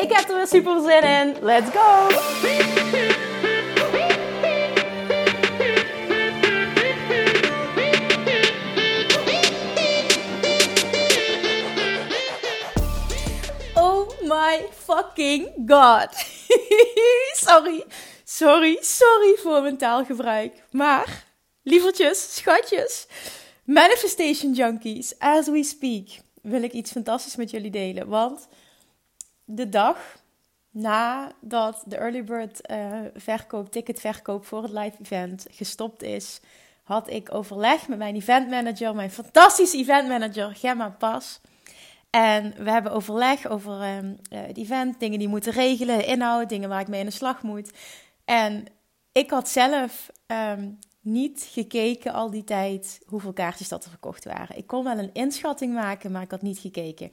Ik heb er weer super zin in. Let's go! Oh my fucking god. sorry, sorry, sorry voor mijn taalgebruik. Maar, lievertjes, schatjes, manifestation junkies, as we speak, wil ik iets fantastisch met jullie delen. Want de dag nadat de early bird uh, verkoop, ticketverkoop voor het live event gestopt is, had ik overleg met mijn event manager, mijn fantastische event manager Gemma Pas. En we hebben overleg over um, het event, dingen die moeten regelen, inhoud, dingen waar ik mee aan de slag moet. En ik had zelf um, niet gekeken al die tijd hoeveel kaartjes dat er verkocht waren. Ik kon wel een inschatting maken, maar ik had niet gekeken.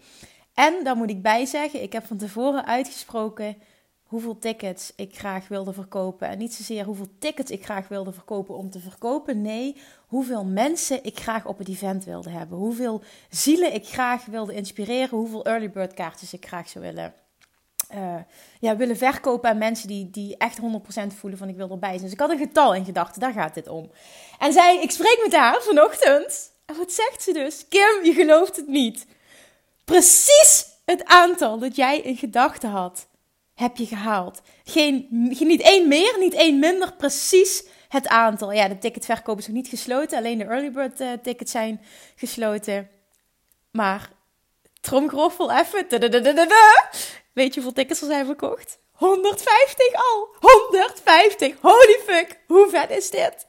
En dan moet ik bij zeggen, ik heb van tevoren uitgesproken hoeveel tickets ik graag wilde verkopen. En niet zozeer hoeveel tickets ik graag wilde verkopen om te verkopen. Nee, hoeveel mensen ik graag op het event wilde hebben. Hoeveel zielen ik graag wilde inspireren. Hoeveel early bird kaartjes ik graag zou willen, uh, ja, willen verkopen aan mensen die, die echt 100% voelen van ik wil erbij zijn. Dus ik had een getal in gedachten, daar gaat dit om. En zij, ik spreek met haar vanochtend. En wat zegt ze dus? Kim, je gelooft het niet precies het aantal dat jij in gedachten had, heb je gehaald. Geen, niet één meer, niet één minder, precies het aantal. Ja, de ticketverkoop is nog niet gesloten, alleen de early bird uh, tickets zijn gesloten. Maar tromgroffel even. Weet je hoeveel tickets er zijn verkocht? 150 al! 150! Holy fuck! Hoe vet is dit?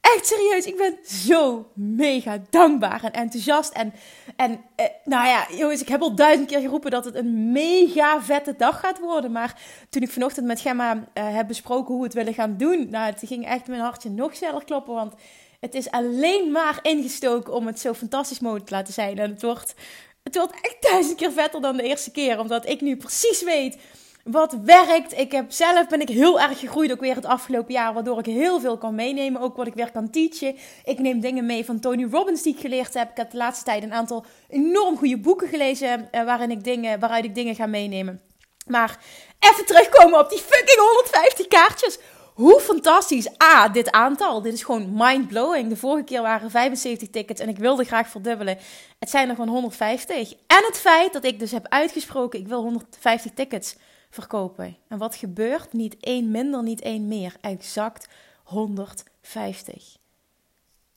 Echt serieus, ik ben zo mega dankbaar en enthousiast. En, en eh, nou ja, jongens, ik heb al duizend keer geroepen dat het een mega vette dag gaat worden. Maar toen ik vanochtend met Gemma uh, heb besproken hoe we het willen gaan doen, nou, het ging echt mijn hartje nog sneller kloppen. Want het is alleen maar ingestoken om het zo fantastisch mogelijk te laten zijn. En het wordt, het wordt echt duizend keer vetter dan de eerste keer, omdat ik nu precies weet wat werkt. Ik heb zelf ben ik heel erg gegroeid ook weer het afgelopen jaar, waardoor ik heel veel kan meenemen, ook wat ik weer kan teachen. Ik neem dingen mee van Tony Robbins die ik geleerd heb. Ik heb de laatste tijd een aantal enorm goede boeken gelezen uh, waarin ik dingen, waaruit ik dingen ga meenemen. Maar even terugkomen op die fucking 150 kaartjes. Hoe fantastisch. A, dit aantal. Dit is gewoon mind-blowing. De vorige keer waren er 75 tickets en ik wilde graag verdubbelen. Het zijn er gewoon 150. En het feit dat ik dus heb uitgesproken, ik wil 150 tickets verkopen. En wat gebeurt? Niet één minder, niet één meer. Exact 150.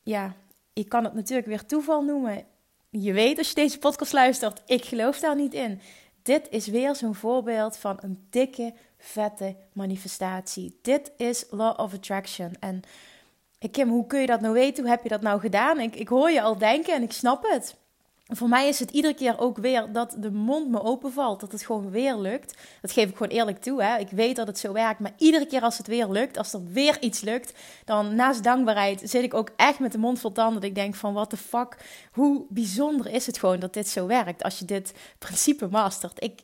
Ja, ik kan het natuurlijk weer toeval noemen. Je weet als je deze podcast luistert, ik geloof daar niet in. Dit is weer zo'n voorbeeld van een dikke, vette manifestatie. Dit is Law of Attraction. En Kim, hoe kun je dat nou weten? Hoe heb je dat nou gedaan? Ik, ik hoor je al denken en ik snap het voor mij is het iedere keer ook weer dat de mond me openvalt. Dat het gewoon weer lukt. Dat geef ik gewoon eerlijk toe. Hè. Ik weet dat het zo werkt. Maar iedere keer als het weer lukt, als er weer iets lukt, dan naast dankbaarheid zit ik ook echt met de mond vol tanden. Dat ik denk van what the fuck. Hoe bijzonder is het gewoon dat dit zo werkt. Als je dit principe mastert. Ik,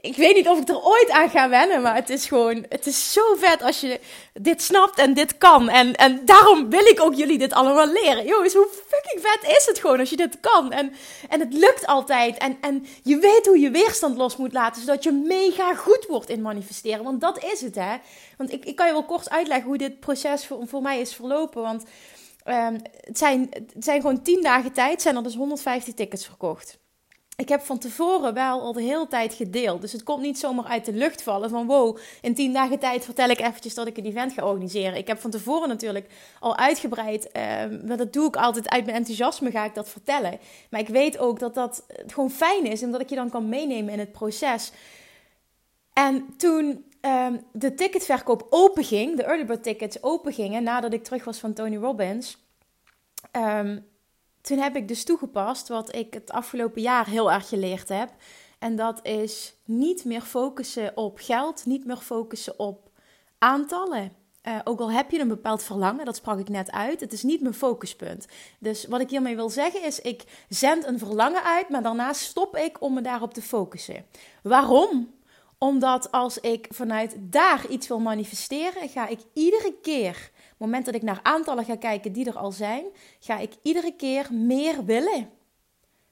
ik weet niet of ik er ooit aan ga wennen, maar het is gewoon, het is zo vet als je dit snapt en dit kan. En, en daarom wil ik ook jullie dit allemaal leren. Jongens, hoe fucking vet is het gewoon als je dit kan? En, en het lukt altijd. En, en je weet hoe je weerstand los moet laten, zodat je mega goed wordt in manifesteren. Want dat is het, hè. Want ik, ik kan je wel kort uitleggen hoe dit proces voor, voor mij is verlopen. Want um, het, zijn, het zijn gewoon tien dagen tijd, zijn er dus 150 tickets verkocht ik heb van tevoren wel al de hele tijd gedeeld. Dus het komt niet zomaar uit de lucht vallen van wow, in tien dagen tijd vertel ik eventjes dat ik een event ga organiseren. Ik heb van tevoren natuurlijk al uitgebreid, uh, maar dat doe ik altijd uit mijn enthousiasme ga ik dat vertellen. Maar ik weet ook dat dat gewoon fijn is en dat ik je dan kan meenemen in het proces. En toen um, de ticketverkoop openging, de early bird tickets opengingen nadat ik terug was van Tony Robbins... Um, toen heb ik dus toegepast wat ik het afgelopen jaar heel erg geleerd heb. En dat is niet meer focussen op geld, niet meer focussen op aantallen. Uh, ook al heb je een bepaald verlangen, dat sprak ik net uit, het is niet mijn focuspunt. Dus wat ik hiermee wil zeggen is, ik zend een verlangen uit, maar daarna stop ik om me daarop te focussen. Waarom? Omdat als ik vanuit daar iets wil manifesteren, ga ik iedere keer, moment dat ik naar aantallen ga kijken die er al zijn, ga ik iedere keer meer willen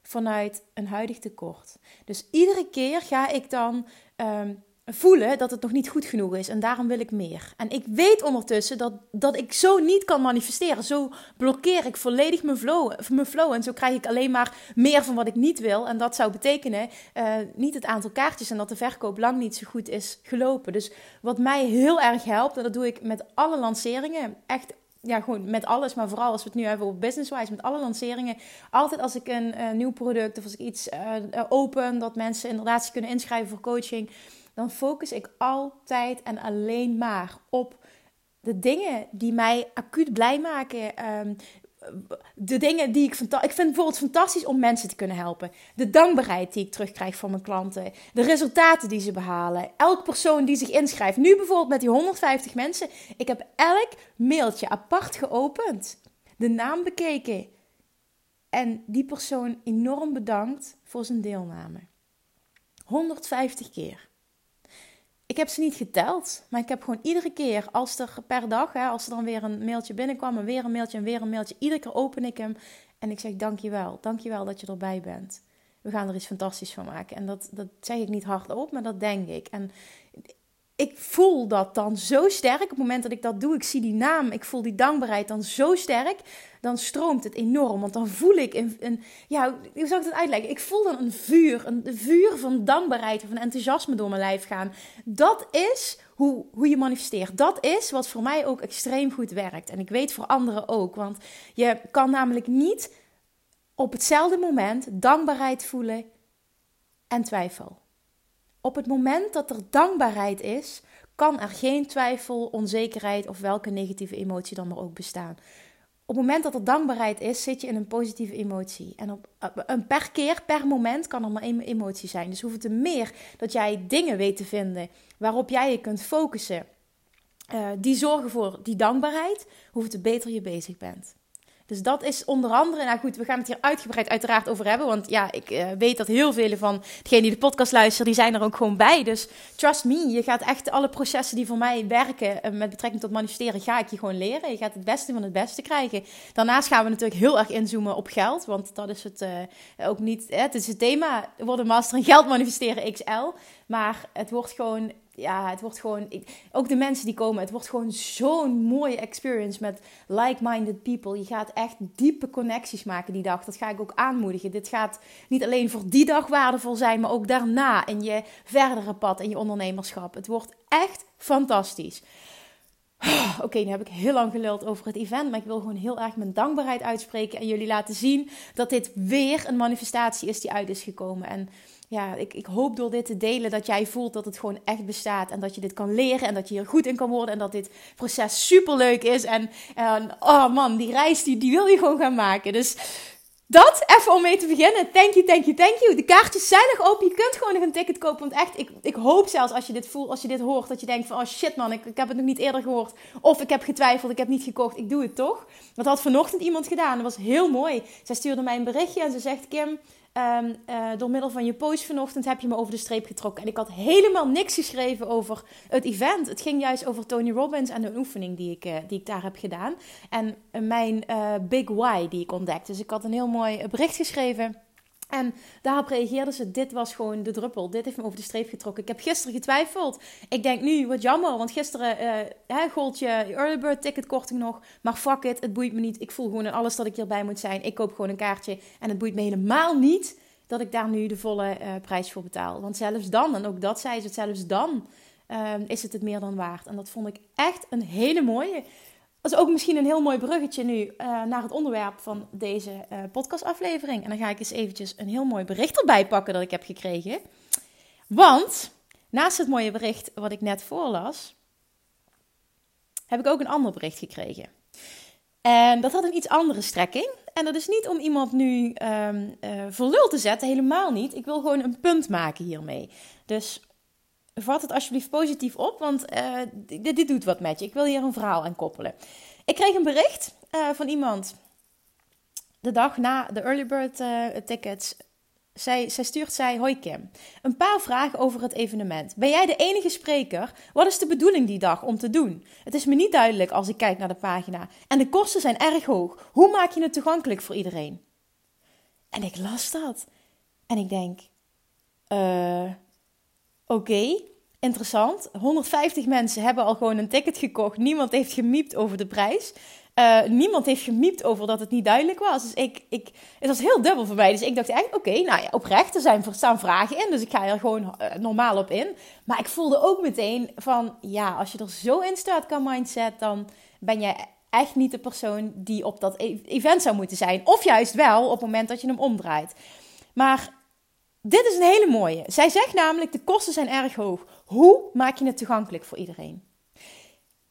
vanuit een huidig tekort. Dus iedere keer ga ik dan um, voelen dat het nog niet goed genoeg is en daarom wil ik meer. En ik weet ondertussen dat, dat ik zo niet kan manifesteren. Zo blokkeer ik volledig mijn flow, mijn flow en zo krijg ik alleen maar meer van wat ik niet wil. En dat zou betekenen uh, niet het aantal kaartjes en dat de verkoop lang niet zo goed is gelopen. Dus wat mij heel erg helpt, en dat doe ik met alle lanceringen, echt ja, gewoon met alles, maar vooral als we het nu hebben over business-wise, met alle lanceringen. Altijd als ik een uh, nieuw product of als ik iets uh, open, dat mensen inderdaad zich kunnen inschrijven voor coaching, dan focus ik altijd en alleen maar op de dingen die mij acuut blij maken. Um, de dingen die ik fantastisch. Ik vind bijvoorbeeld fantastisch om mensen te kunnen helpen. De dankbaarheid die ik terugkrijg van mijn klanten. De resultaten die ze behalen. Elk persoon die zich inschrijft. Nu bijvoorbeeld met die 150 mensen. Ik heb elk mailtje apart geopend. De naam bekeken. En die persoon enorm bedankt voor zijn deelname. 150 keer. Ik heb ze niet geteld, maar ik heb gewoon iedere keer, als er per dag, hè, als er dan weer een mailtje binnenkwam, en weer een mailtje en weer een mailtje, iedere keer open ik hem en ik zeg dankjewel, dankjewel dat je erbij bent. We gaan er iets fantastisch van maken. En dat, dat zeg ik niet hardop, maar dat denk ik. En ik voel dat dan zo sterk. Op het moment dat ik dat doe, ik zie die naam, ik voel die dankbaarheid dan zo sterk. Dan stroomt het enorm. Want dan voel ik een, een ja, hoe zou ik het uitleggen? Ik voel dan een vuur, een vuur van dankbaarheid een enthousiasme door mijn lijf gaan. Dat is hoe, hoe je manifesteert. Dat is wat voor mij ook extreem goed werkt. En ik weet voor anderen ook. Want je kan namelijk niet op hetzelfde moment dankbaarheid voelen en twijfel. Op het moment dat er dankbaarheid is, kan er geen twijfel, onzekerheid of welke negatieve emotie dan maar ook bestaan. Op het moment dat er dankbaarheid is, zit je in een positieve emotie. En op, een per keer, per moment kan er maar één emotie zijn. Dus hoeft het meer dat jij dingen weet te vinden waarop jij je kunt focussen. Uh, die zorgen voor die dankbaarheid, hoeveel te beter je bezig bent. Dus dat is onder andere, nou goed, we gaan het hier uitgebreid uiteraard over hebben. Want ja, ik uh, weet dat heel vele van degenen die de podcast luisteren, die zijn er ook gewoon bij. Dus trust me, je gaat echt alle processen die voor mij werken uh, met betrekking tot manifesteren, ga ik je gewoon leren. Je gaat het beste van het beste krijgen. Daarnaast gaan we natuurlijk heel erg inzoomen op geld, want dat is het uh, ook niet, het is het thema, worden master in geld manifesteren XL. Maar het wordt gewoon ja, het wordt gewoon. Ook de mensen die komen, het wordt gewoon zo'n mooie experience met like-minded people. Je gaat echt diepe connecties maken die dag. Dat ga ik ook aanmoedigen. Dit gaat niet alleen voor die dag waardevol zijn, maar ook daarna in je verdere pad in je ondernemerschap. Het wordt echt fantastisch. Oké, nu heb ik heel lang geluld over het event, maar ik wil gewoon heel erg mijn dankbaarheid uitspreken en jullie laten zien dat dit weer een manifestatie is die uit is gekomen. En ja, ik, ik hoop door dit te delen dat jij voelt dat het gewoon echt bestaat. En dat je dit kan leren en dat je hier goed in kan worden. En dat dit proces super leuk is. En, en oh man, die reis die, die wil je gewoon gaan maken. Dus dat even om mee te beginnen. Thank you, thank you, thank you. De kaartjes zijn nog open. Je kunt gewoon nog een ticket kopen. Want echt, ik, ik hoop zelfs als je dit voelt, als je dit hoort, dat je denkt van oh shit man, ik, ik heb het nog niet eerder gehoord. Of ik heb getwijfeld, ik heb niet gekocht, ik doe het toch. Dat had vanochtend iemand gedaan. Dat was heel mooi. Zij stuurde mij een berichtje en ze zegt Kim. Um, uh, door middel van je post vanochtend heb je me over de streep getrokken. En ik had helemaal niks geschreven over het event. Het ging juist over Tony Robbins en de oefening die ik, uh, die ik daar heb gedaan. En uh, mijn Big Why die ik ontdekte. Dus ik had een heel mooi bericht geschreven. En daarop reageerde ze: Dit was gewoon de druppel. Dit heeft me over de streep getrokken. Ik heb gisteren getwijfeld. Ik denk nu, wat jammer, want gisteren uh, gold je early bird ticket korting nog. Maar fuck it, het boeit me niet. Ik voel gewoon in alles dat ik hierbij moet zijn. Ik koop gewoon een kaartje. En het boeit me helemaal niet dat ik daar nu de volle uh, prijs voor betaal. Want zelfs dan, en ook dat zei ze, zelfs dan uh, is het het meer dan waard. En dat vond ik echt een hele mooie. Dat is ook misschien een heel mooi bruggetje nu uh, naar het onderwerp van deze uh, podcastaflevering. En dan ga ik eens eventjes een heel mooi bericht erbij pakken dat ik heb gekregen. Want naast het mooie bericht wat ik net voorlas, heb ik ook een ander bericht gekregen. En dat had een iets andere strekking. En dat is niet om iemand nu um, voor lul te zetten, helemaal niet. Ik wil gewoon een punt maken hiermee. Dus vat het alsjeblieft positief op, want uh, dit, doet wat met je. Ik wil hier een verhaal aan koppelen. Ik kreeg een bericht uh, van iemand de dag na de early bird tickets zij, zij stuurt zij, hoi Kim, een paar vragen over het evenement. Ben jij de enige spreker? Wat is de bedoeling die dag om te doen? Het is me niet duidelijk als ik kijk naar de pagina. En de kosten zijn erg hoog. Hoe maak je het toegankelijk voor iedereen? En ik las dat. En ik denk, uh, oké, interessant. 150 mensen hebben al gewoon een ticket gekocht. Niemand heeft gemiept over de prijs. Uh, niemand heeft gemiept over dat het niet duidelijk was. Dus ik, ik, het was heel dubbel voor mij. Dus ik dacht echt, oké, nou ja, oprecht, er zijn, staan vragen in. Dus ik ga er gewoon uh, normaal op in. Maar ik voelde ook meteen van, ja, als je er zo in staat kan mindset, dan ben jij echt niet de persoon die op dat e-, event zou moeten zijn. Of juist wel op het moment dat je hem omdraait. Maar dit is een hele mooie. Zij zegt namelijk, de kosten zijn erg hoog. Hoe maak je het toegankelijk voor iedereen?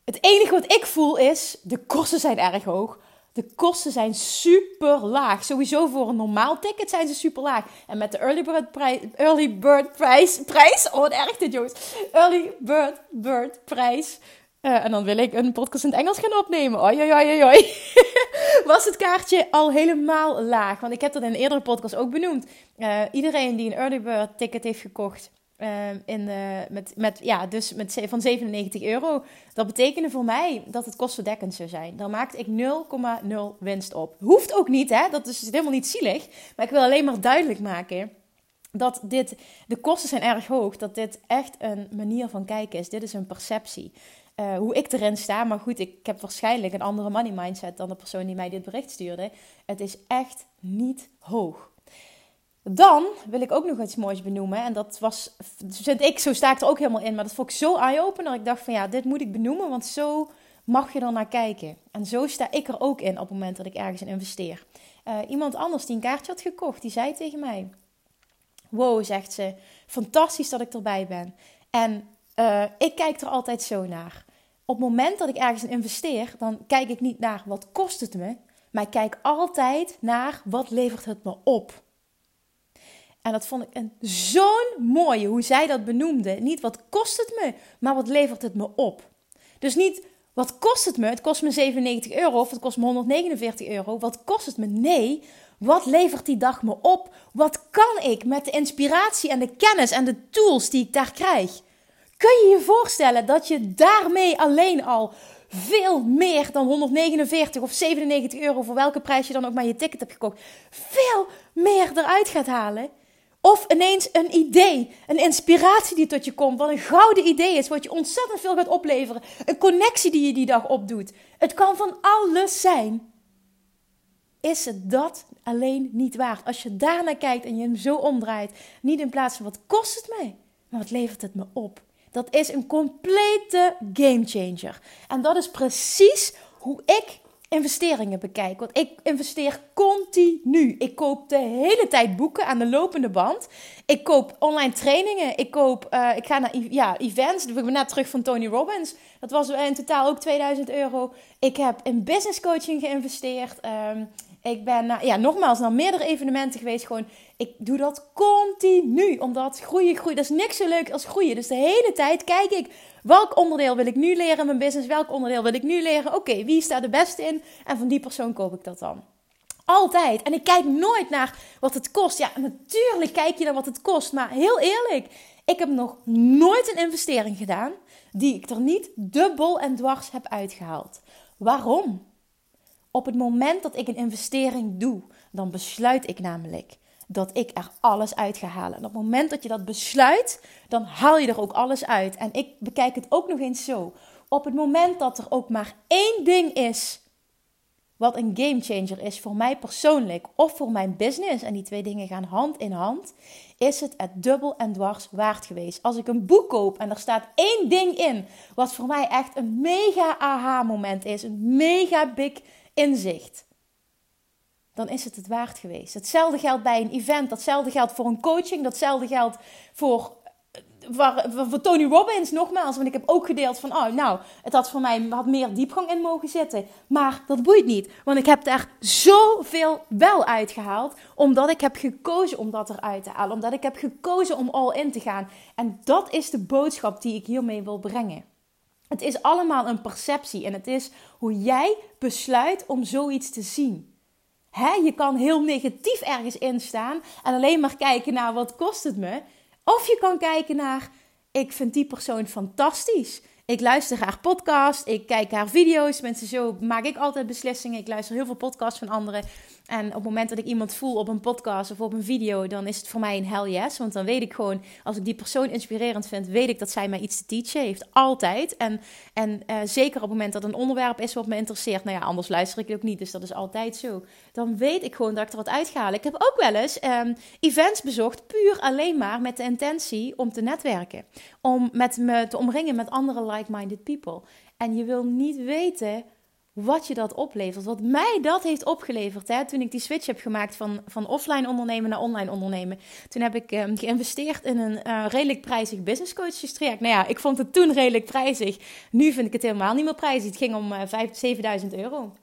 Het enige wat ik voel is, de kosten zijn erg hoog. De kosten zijn super laag. Sowieso voor een normaal ticket zijn ze super laag. En met de early bird, prijs, early bird prijs, prijs, oh wat erg dit jongens. Early bird, bird prijs. Uh, en dan wil ik een podcast in het Engels gaan opnemen. Oi, oi, oi. Was het kaartje al helemaal laag. Want ik heb dat in een eerdere podcast ook benoemd. Uh, iedereen die een early bird ticket heeft gekocht uh, in met, met, ja, dus met, van 97 euro. Dat betekende voor mij dat het kostendekkend zou zijn. Dan maakte ik 0,0 winst op. Hoeft ook niet, hè? Dat is helemaal niet zielig. Maar ik wil alleen maar duidelijk maken dat dit, de kosten zijn erg hoog. Dat dit echt een manier van kijken is. Dit is een perceptie. Uh, hoe ik erin sta. Maar goed, ik heb waarschijnlijk een andere money mindset dan de persoon die mij dit bericht stuurde. Het is echt niet hoog. Dan wil ik ook nog iets moois benoemen. En dat was, vind ik, zo sta ik er ook helemaal in. Maar dat vond ik zo eye-opener. Ik dacht van ja, dit moet ik benoemen, want zo mag je er naar kijken. En zo sta ik er ook in op het moment dat ik ergens in investeer. Uh, iemand anders die een kaartje had gekocht, die zei tegen mij... Wow, zegt ze, fantastisch dat ik erbij ben. En uh, ik kijk er altijd zo naar. Op het moment dat ik ergens in investeer, dan kijk ik niet naar wat kost het me. Maar ik kijk altijd naar wat levert het me op. En dat vond ik een zo'n mooie hoe zij dat benoemde. Niet wat kost het me, maar wat levert het me op. Dus niet wat kost het me, het kost me 97 euro of het kost me 149 euro. Wat kost het me? Nee, wat levert die dag me op? Wat kan ik met de inspiratie en de kennis en de tools die ik daar krijg? Kun je je voorstellen dat je daarmee alleen al veel meer dan 149 of 97 euro, voor welke prijs je dan ook maar je ticket hebt gekocht, veel meer eruit gaat halen? Of ineens een idee, een inspiratie die tot je komt, wat een gouden idee is, wat je ontzettend veel gaat opleveren. Een connectie die je die dag opdoet. Het kan van alles zijn. Is het dat alleen niet waard? Als je daarnaar kijkt en je hem zo omdraait, niet in plaats van wat kost het mij, maar wat levert het me op? Dat is een complete gamechanger. En dat is precies hoe ik investeringen bekijk. Want ik investeer continu. Ik koop de hele tijd boeken aan de lopende band. Ik koop online trainingen. Ik, koop, uh, ik ga naar ja, events. Ik ben net terug van Tony Robbins. Dat was in totaal ook 2000 euro. Ik heb in business coaching geïnvesteerd. Um, ik ben uh, ja, nogmaals naar meerdere evenementen geweest. Gewoon, ik doe dat continu. Omdat groeien, groeien. Dat is niks zo leuk als groeien. Dus de hele tijd kijk ik Welk onderdeel wil ik nu leren in mijn business? Welk onderdeel wil ik nu leren? Oké, wie staat er beste in? En van die persoon koop ik dat dan. Altijd. En ik kijk nooit naar wat het kost. Ja, natuurlijk kijk je naar wat het kost. Maar heel eerlijk, ik heb nog nooit een investering gedaan die ik er niet dubbel en dwars heb uitgehaald. Waarom? Op het moment dat ik een investering doe, dan besluit ik namelijk dat ik er alles uit ga halen. En op het moment dat je dat besluit, dan haal je er ook alles uit. En ik bekijk het ook nog eens zo. Op het moment dat er ook maar één ding is wat een game changer is voor mij persoonlijk of voor mijn business, en die twee dingen gaan hand in hand, is het het dubbel en dwars waard geweest. Als ik een boek koop en er staat één ding in, wat voor mij echt een mega aha-moment is, een mega big inzicht dan is het het waard geweest. Hetzelfde geldt bij een event, datzelfde geldt voor een coaching, datzelfde geldt voor voor Tony Robbins nogmaals, want ik heb ook gedeeld van, oh nou, het had voor mij had meer diepgang in mogen zitten. Maar dat boeit niet, want ik heb daar zoveel wel uitgehaald, omdat ik heb gekozen om dat eruit te halen, omdat ik heb gekozen om all in te gaan. En dat is de boodschap die ik hiermee wil brengen. Het is allemaal een perceptie en het is hoe jij besluit om zoiets te zien. Je kan heel negatief ergens instaan en alleen maar kijken naar wat kost het me. Of je kan kijken naar, ik vind die persoon fantastisch. Ik luister haar podcast, ik kijk haar video's. Mensen, zo maak ik altijd beslissingen. Ik luister heel veel podcasts van anderen. En op het moment dat ik iemand voel op een podcast of op een video, dan is het voor mij een hell yes. Want dan weet ik gewoon, als ik die persoon inspirerend vind, weet ik dat zij mij iets te teachen heeft. Altijd. En, en uh, zeker op het moment dat een onderwerp is wat me interesseert. Nou ja, anders luister ik het ook niet, dus dat is altijd zo. Dan weet ik gewoon dat ik er wat uitga. Ik heb ook wel eens um, events bezocht, puur alleen maar met de intentie om te netwerken. Om met me te omringen met andere like-minded people. En je wil niet weten wat je dat oplevert. Wat mij dat heeft opgeleverd hè, toen ik die switch heb gemaakt van, van offline ondernemen naar online ondernemen. Toen heb ik um, geïnvesteerd in een uh, redelijk prijzig business coaches traject. Nou ja, ik vond het toen redelijk prijzig. Nu vind ik het helemaal niet meer prijzig. Het ging om uh, 7000 euro.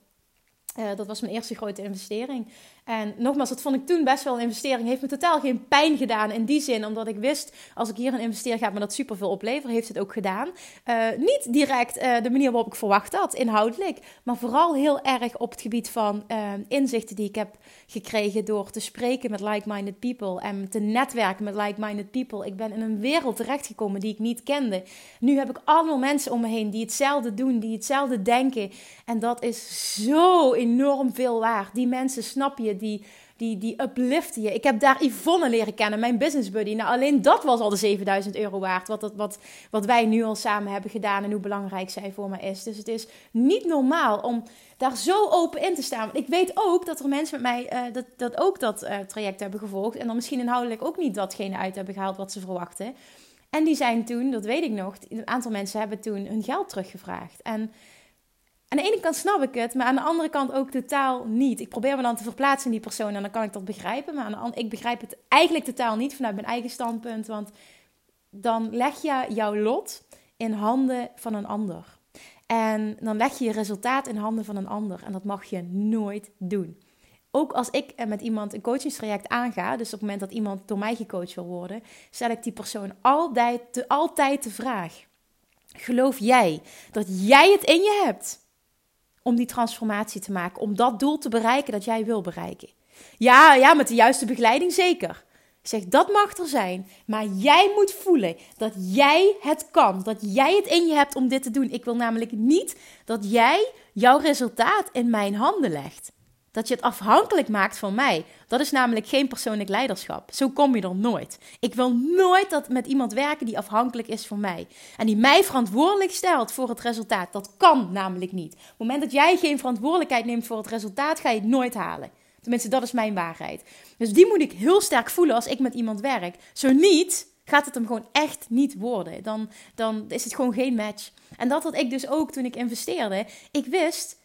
Uh, dat was mijn eerste grote investering. En nogmaals, dat vond ik toen best wel een investering. Heeft me totaal geen pijn gedaan in die zin, omdat ik wist, als ik hier een investeer, gaat me dat superveel opleveren. Heeft het ook gedaan. Uh, niet direct uh, de manier waarop ik verwacht had, inhoudelijk, maar vooral heel erg op het gebied van inzichten die ik heb gekregen door te spreken met like-minded people en te netwerken met like-minded people. Ik ben in een wereld terechtgekomen die ik niet kende. Nu heb ik allemaal mensen om me heen die hetzelfde doen, die hetzelfde denken. En dat is zo enorm veel waard. Die mensen snap je die, die, die upliften je. Ik heb daar Yvonne leren kennen, mijn business buddy. Nou, alleen dat was al de 7000 euro waard. Wat, wat, wat wij nu al samen hebben gedaan en hoe belangrijk zij voor me is. Dus het is niet normaal om daar zo open in te staan. Want ik weet ook dat er mensen met mij uh, dat, dat ook dat uh, traject hebben gevolgd. En dan misschien inhoudelijk ook niet datgene uit hebben gehaald wat ze verwachten. En die zijn toen, dat weet ik nog, een aantal mensen hebben toen hun geld teruggevraagd. En aan de ene kant snap ik het, maar aan de andere kant ook totaal niet. Ik probeer me dan te verplaatsen in die persoon en dan kan ik dat begrijpen. Maar aan de andere, ik begrijp het eigenlijk totaal niet vanuit mijn eigen standpunt. Want dan leg je jouw lot in handen van een ander. En dan leg je je resultaat in handen van een ander. En dat mag je nooit doen. Ook als ik met iemand een coachingstraject aanga, dus op het moment dat iemand door mij gecoacht wil worden, stel ik die persoon altijd, altijd de vraag: Geloof jij dat jij het in je hebt? Om die transformatie te maken, om dat doel te bereiken dat jij wil bereiken. Ja, ja, met de juiste begeleiding zeker. Zeg, dat mag er zijn. Maar jij moet voelen dat jij het kan. Dat jij het in je hebt om dit te doen. Ik wil namelijk niet dat jij jouw resultaat in mijn handen legt. Dat je het afhankelijk maakt van mij. Dat is namelijk geen persoonlijk leiderschap. Zo kom je er nooit. Ik wil nooit dat met iemand werken die afhankelijk is van mij. En die mij verantwoordelijk stelt voor het resultaat. Dat kan namelijk niet. Op het moment dat jij geen verantwoordelijkheid neemt voor het resultaat, ga je het nooit halen. Tenminste, dat is mijn waarheid. Dus die moet ik heel sterk voelen als ik met iemand werk. Zo niet, gaat het hem gewoon echt niet worden. Dan, dan is het gewoon geen match. En dat had ik dus ook toen ik investeerde. Ik wist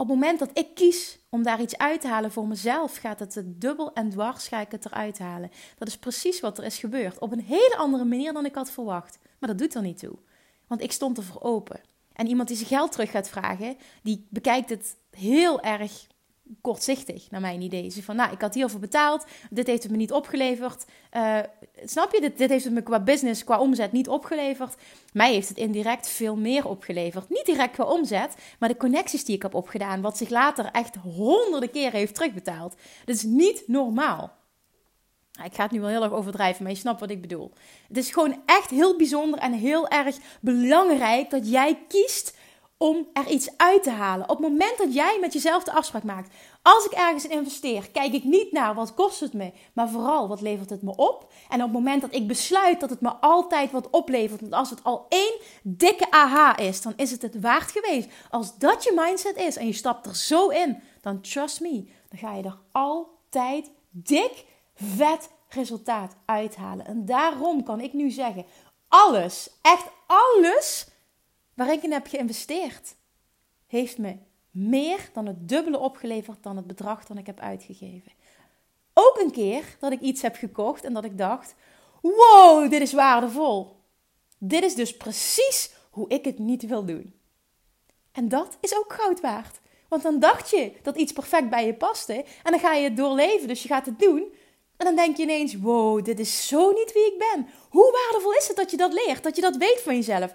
op het moment dat ik kies om daar iets uit te halen voor mezelf, gaat het dubbel en dwars ga ik het eruit halen. Dat is precies wat er is gebeurd. Op een hele andere manier dan ik had verwacht. Maar dat doet er niet toe. Want ik stond ervoor open. En iemand die zijn geld terug gaat vragen, die bekijkt het heel erg kortzichtig, naar mijn idee. Ze van, nou, ik had hiervoor betaald, dit heeft het me niet opgeleverd. Uh, snap je, dit, dit heeft het me qua business, qua omzet niet opgeleverd. Mij heeft het indirect veel meer opgeleverd. Niet direct qua omzet, maar de connecties die ik heb opgedaan, wat zich later echt honderden keren heeft terugbetaald. Dat is niet normaal. Ik ga het nu wel heel erg overdrijven, maar je snapt wat ik bedoel. Het is gewoon echt heel bijzonder en heel erg belangrijk dat jij kiest om er iets uit te halen. Op het moment dat jij met jezelf de afspraak maakt. Als ik ergens in investeer, kijk ik niet naar wat kost het me, maar vooral wat levert het me op. En op het moment dat ik besluit dat het me altijd wat oplevert, want als het al één dikke aha is, dan is het het waard geweest. Als dat je mindset is en je stapt er zo in, dan trust me, dan ga je er altijd dik, vet resultaat uithalen. En daarom kan ik nu zeggen, alles, echt alles waar ik in heb geïnvesteerd, heeft me meer dan het dubbele opgeleverd dan het bedrag dat ik heb uitgegeven. Ook een keer dat ik iets heb gekocht en dat ik dacht: wow, dit is waardevol. Dit is dus precies hoe ik het niet wil doen. En dat is ook goud waard. Want dan dacht je dat iets perfect bij je paste. En dan ga je het doorleven, dus je gaat het doen. En dan denk je ineens: wow, dit is zo niet wie ik ben. Hoe waardevol is het dat je dat leert? Dat je dat weet van jezelf?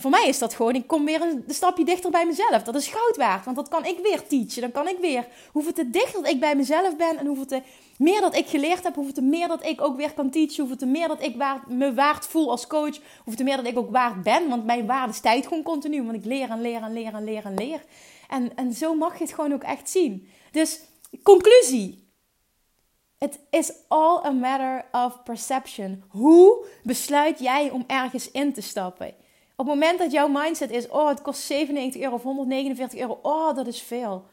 Voor mij is dat gewoon, ik kom weer een stapje dichter bij mezelf. Dat is goud waard, want dat kan ik weer teachen. Dan kan ik weer, hoeveel te dichter ik bij mezelf ben en hoeveel te meer dat ik geleerd heb, hoeveel te meer dat ik ook weer kan teachen, hoeveel te meer dat ik me waard voel als coach, hoeveel te meer dat ik ook waard ben, want mijn waarde stijgt gewoon continu, want ik leer en leer en leer en leer en leer. En, en zo mag je het gewoon ook echt zien. Dus, conclusie. Het is all a matter of perception. Hoe besluit jij om ergens in te stappen? Op het moment dat jouw mindset is: oh, het kost 97 euro of 149 euro, oh, dat is veel.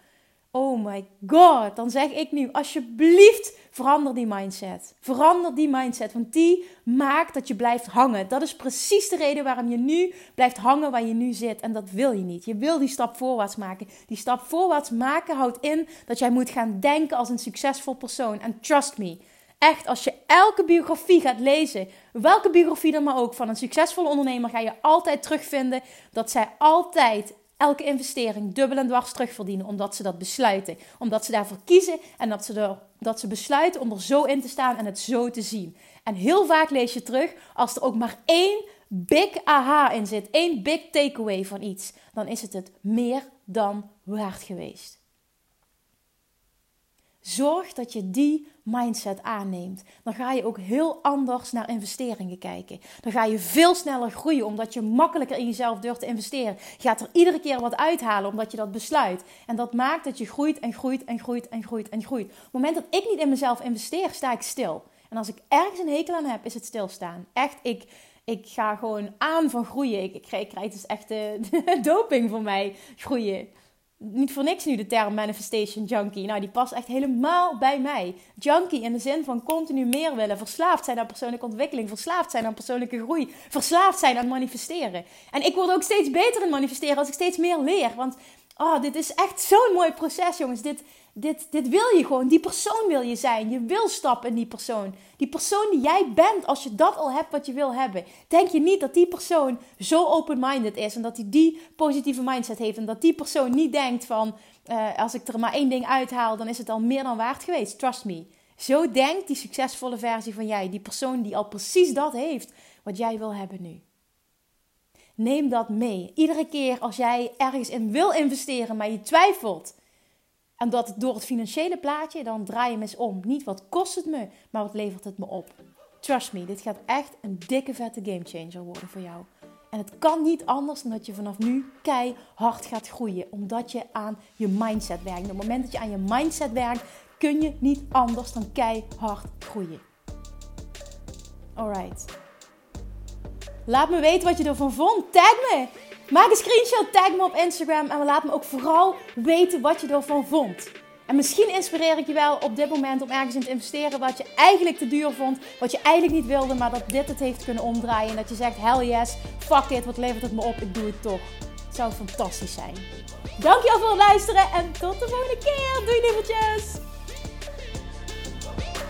Oh my god, dan zeg ik nu alsjeblieft verander die mindset. Verander die mindset, want die maakt dat je blijft hangen. Dat is precies de reden waarom je nu blijft hangen waar je nu zit en dat wil je niet. Je wil die stap voorwaarts maken. Die stap voorwaarts maken houdt in dat jij moet gaan denken als een succesvol persoon. En trust me, echt als je elke biografie gaat lezen, welke biografie dan maar ook van een succesvolle ondernemer, ga je altijd terugvinden dat zij altijd elke investering dubbel en dwars terugverdienen. Omdat ze dat besluiten. Omdat ze daarvoor kiezen en dat ze, dat ze besluiten om er zo in te staan en het zo te zien. En heel vaak lees je terug als er ook maar één big aha in zit. één big takeaway van iets. Dan is het het meer dan waard geweest. Zorg dat je die mindset aanneemt. Dan ga je ook heel anders naar investeringen kijken. Dan ga je veel sneller groeien omdat je makkelijker in jezelf durft te investeren. Je gaat er iedere keer wat uithalen omdat je dat besluit. En dat maakt dat je groeit en groeit en groeit en groeit en groeit. Op het moment dat ik niet in mezelf investeer, sta ik stil. En als ik ergens een hekel aan heb, is het stilstaan. Echt, ik, ik ga gewoon aan van groeien. Ik, krijg dus echt de, de doping voor mij groeien niet voor niks nu de term manifestation junkie. Nou, die past echt helemaal bij mij. Junkie in de zin van continu meer willen. Verslaafd zijn aan persoonlijke ontwikkeling. Verslaafd zijn aan persoonlijke groei. Verslaafd zijn aan manifesteren. En ik word ook steeds beter in manifesteren als ik steeds meer leer. Want oh, dit is echt zo'n mooi proces, jongens. Dit, dit, dit wil je gewoon. Die persoon wil je zijn. Je wil stappen in die persoon. Die persoon die jij bent, als je dat al hebt wat je wil hebben. Denk je niet dat die persoon zo open-minded is en dat hij die positieve mindset heeft. En dat die persoon niet denkt van, uh, als ik er maar één ding uithaal, dan is het al meer dan waard geweest. Trust me. Zo denkt die succesvolle versie van jij. Die persoon die al precies dat heeft wat jij wil hebben nu. Neem dat mee. Iedere keer als jij ergens in wil investeren, maar je twijfelt en dat door het financiële plaatje, dan draai je hem eens om. Niet wat kost het me, maar wat levert het me op. Trust me, dit gaat echt een dikke vette gamechanger worden voor jou. En het kan niet anders dan dat je vanaf nu keihard gaat groeien. Omdat je aan je mindset werkt. op het moment dat je aan je mindset werkt, kun je niet anders dan keihard groeien. Alright. Laat me weten wat je ervan vond. Tag me Maak een screenshot, tag me op Instagram en laat me ook vooral weten wat je ervan vond. En misschien inspireer ik je wel op dit moment om ergens in te investeren wat je eigenlijk te duur vond, wat je eigenlijk niet wilde, maar dat dit het heeft kunnen omdraaien. En dat je zegt, hell yes, fuck it, wat levert het me op, ik doe het toch. Het zou fantastisch zijn. Dankjewel voor het luisteren en tot de volgende keer. Doei lievertjes!